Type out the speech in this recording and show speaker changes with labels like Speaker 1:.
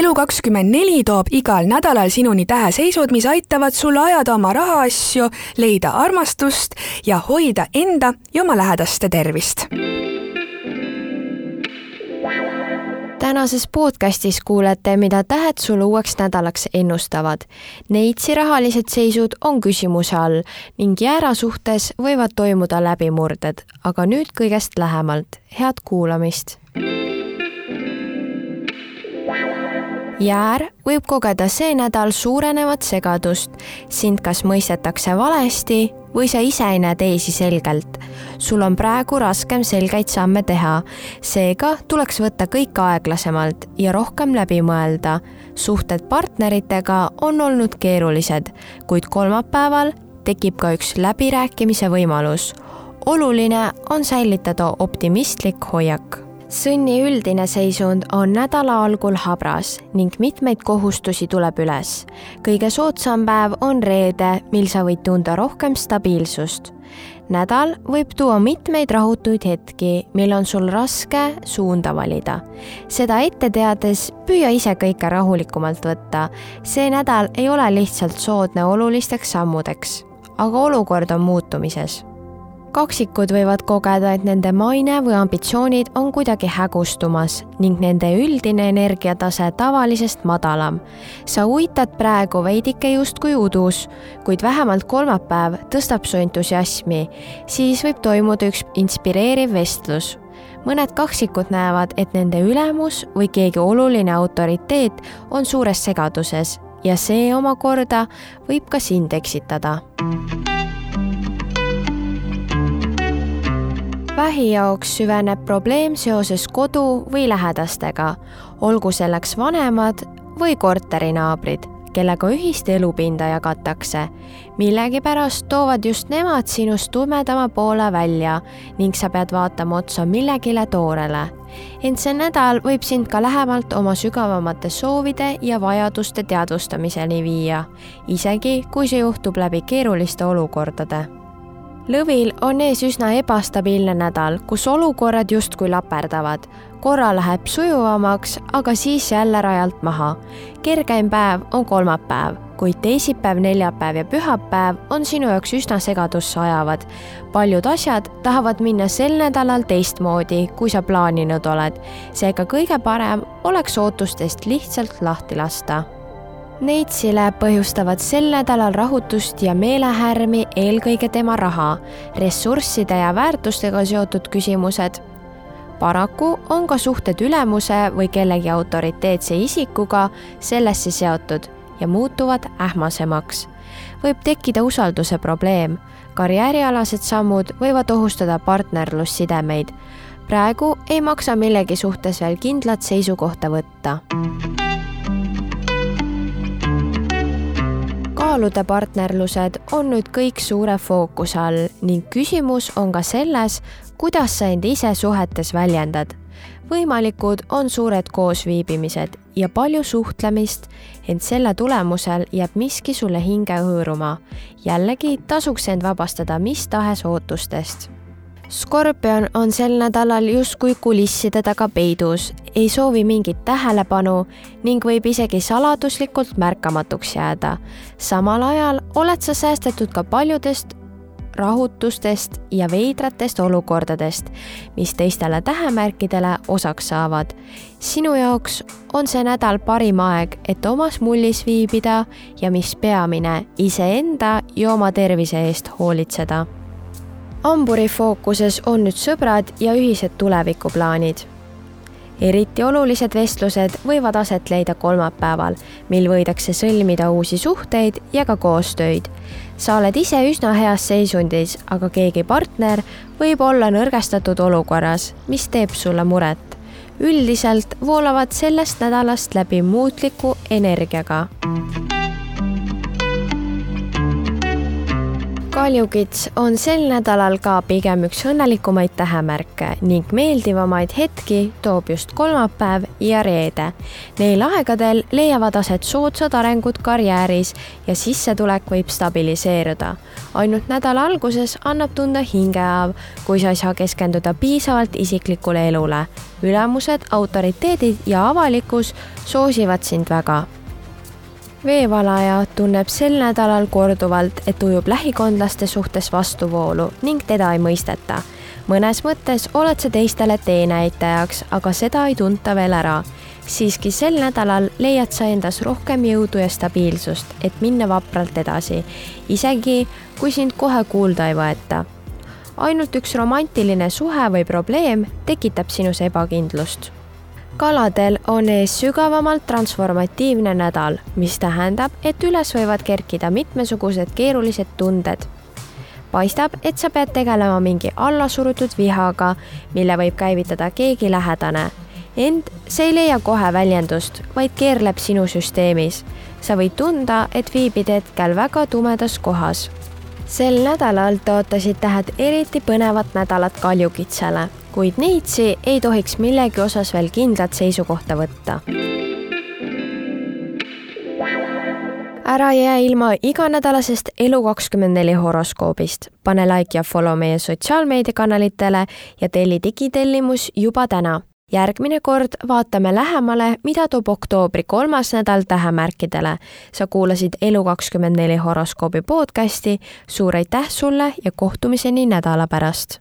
Speaker 1: Elu24 toob igal nädalal sinuni täheseisud, mis aitavad sul ajada oma rahaasju, leida armastust ja hoida enda ja oma lähedaste tervist.
Speaker 2: tänases podcastis kuulete, mida tähed sulle uueks nädalaks ennustavad. Neitsi rahalised seisud on küsimuse all ning jäära suhtes võivad toimuda läbimurded, aga nüüd kõigest lähemalt. head kuulamist Jäär võib kogeda see nädal suurenevat segadust, sind kas mõistetakse valesti või sa ise ei näe teisi selgelt. sul on praegu raskem selgeid samme teha, seega tuleks võtta kõik aeglasemalt ja rohkem läbi mõelda. suhted partneritega on olnud keerulised, kuid kolmapäeval tekib ka üks läbirääkimise võimalus. oluline on säilitada optimistlik hoiak sõnni üldine seisund on nädala algul habras ning mitmeid kohustusi tuleb üles. kõige soodsam päev on reede, mil sa võid tunda rohkem stabiilsust. nädal võib tuua mitmeid rahutuid hetki, mil on sul raske suunda valida. seda ette teades püüa ise kõike rahulikumalt võtta. see nädal ei ole lihtsalt soodne olulisteks sammudeks, aga olukord on muutumises kaksikud võivad kogeda, et nende maine või ambitsioonid on kuidagi hägustumas ning nende üldine energiatase tavalisest madalam. sa uitad praegu veidike justkui udus, kuid vähemalt kolmapäev tõstab su entusiasmi, siis võib toimuda üks inspireeriv vestlus. Mõned kaksikud näevad, et nende ülemus või keegi oluline autoriteet on suures segaduses ja see omakorda võib ka sind eksitada vähi jaoks süveneb probleem seoses kodu või lähedastega, olgu selleks vanemad või korterinaabrid, kellega ühist elupinda jagatakse. millegipärast toovad just nemad sinust tumedama poole välja ning sa pead vaatama otsa millegile toorele. ent see nädal võib sind ka lähemalt oma sügavamate soovide ja vajaduste teadvustamiseni viia, isegi kui see juhtub läbi keeruliste olukordade lõvil on ees üsna ebastabiilne nädal, kus olukorrad justkui laperdavad. korra läheb sujuvamaks, aga siis jälle rajalt maha. kergeim päev on kolmapäev, kuid teisipäev, neljapäev ja pühapäev on sinu jaoks üsna segadusse ajavad. paljud asjad tahavad minna sel nädalal teistmoodi, kui sa plaaninud oled. seega kõige parem oleks ootustest lihtsalt lahti lasta Neitsile põhjustavad sel nädalal rahutust ja meelehärmi eelkõige tema raha, ressursside ja väärtustega seotud küsimused. paraku on ka suhted ülemuse või kellegi autoriteetse isikuga sellesse seotud ja muutuvad ähmasemaks. võib tekkida usalduse probleem, karjäärialased sammud võivad ohustada partnerlussidemeid. praegu ei maksa millegi suhtes veel kindlat seisukohta võtta kaalude partnerlused on nüüd kõik suure fookuse all ning küsimus on ka selles, kuidas sa end ise suhetes väljendad. võimalikud on suured koosviibimised ja palju suhtlemist, ent selle tulemusel jääb miski sulle hinge hõõruma. jällegi tasuks end vabastada mis tahes ootustest Skorpion on sel nädalal justkui kulisside taga peidus, ei soovi mingit tähelepanu ning võib isegi saladuslikult märkamatuks jääda. samal ajal oled sa säästetud ka paljudest rahutustest ja veidratest olukordadest, mis teistele tähemärkidele osaks saavad. sinu jaoks on see nädal parim aeg, et omas mullis viibida ja mis peamine, iseenda ja oma tervise eest hoolitseda hamburi fookuses on nüüd sõbrad ja ühised tulevikuplaanid. eriti olulised vestlused võivad aset leida kolmapäeval, mil võidakse sõlmida uusi suhteid ja ka koostöid. sa oled ise üsna heas seisundis, aga keegi partner võib olla nõrgestatud olukorras, mis teeb sulle muret. üldiselt voolavad sellest nädalast läbi muutliku energiaga kaljukits on sel nädalal ka pigem üks õnnelikumaid tähemärke ning meeldivamaid hetki toob just kolmapäev ja reede. Neil aegadel leiavad aset soodsad arengud karjääris ja sissetulek võib stabiliseeruda. ainult nädala alguses annab tunda hingehaav, kui sa ei saa keskenduda piisavalt isiklikule elule. ülemused, autoriteedid ja avalikkus soosivad sind väga veevalaja tunneb sel nädalal korduvalt, et ujub lähikondlaste suhtes vastuvoolu ning teda ei mõisteta. mõnes mõttes oled sa teistele teenäitajaks, aga seda ei tunta veel ära. siiski sel nädalal leiad sa endas rohkem jõudu ja stabiilsust, et minna vapralt edasi, isegi kui sind kohe kuulda ei võeta. ainult üks romantiline suhe või probleem tekitab sinus ebakindlust kaladel on ees sügavamalt transformatiivne nädal, mis tähendab, et üles võivad kerkida mitmesugused keerulised tunded. paistab, et sa pead tegelema mingi allasurutud vihaga, mille võib käivitada keegi lähedane. ent see ei leia kohe väljendust, vaid keerleb sinu süsteemis. sa võid tunda, et viibid hetkel väga tumedas kohas sel nädalal tõotasid tähed eriti põnevat nädalat kaljukitsele kuid neitsi ei tohiks millegi osas veel kindlat seisukohta võtta. ära jää ilma iganädalasest Elu24 horoskoobist. pane like ja follow meie sotsiaalmeediakanalitele ja telli digitellimus juba täna järgmine kord vaatame lähemale, mida toob oktoobri kolmas nädal tähemärkidele. sa kuulasid Elu24 horoskoobi podcasti, suur aitäh sulle ja kohtumiseni nädala pärast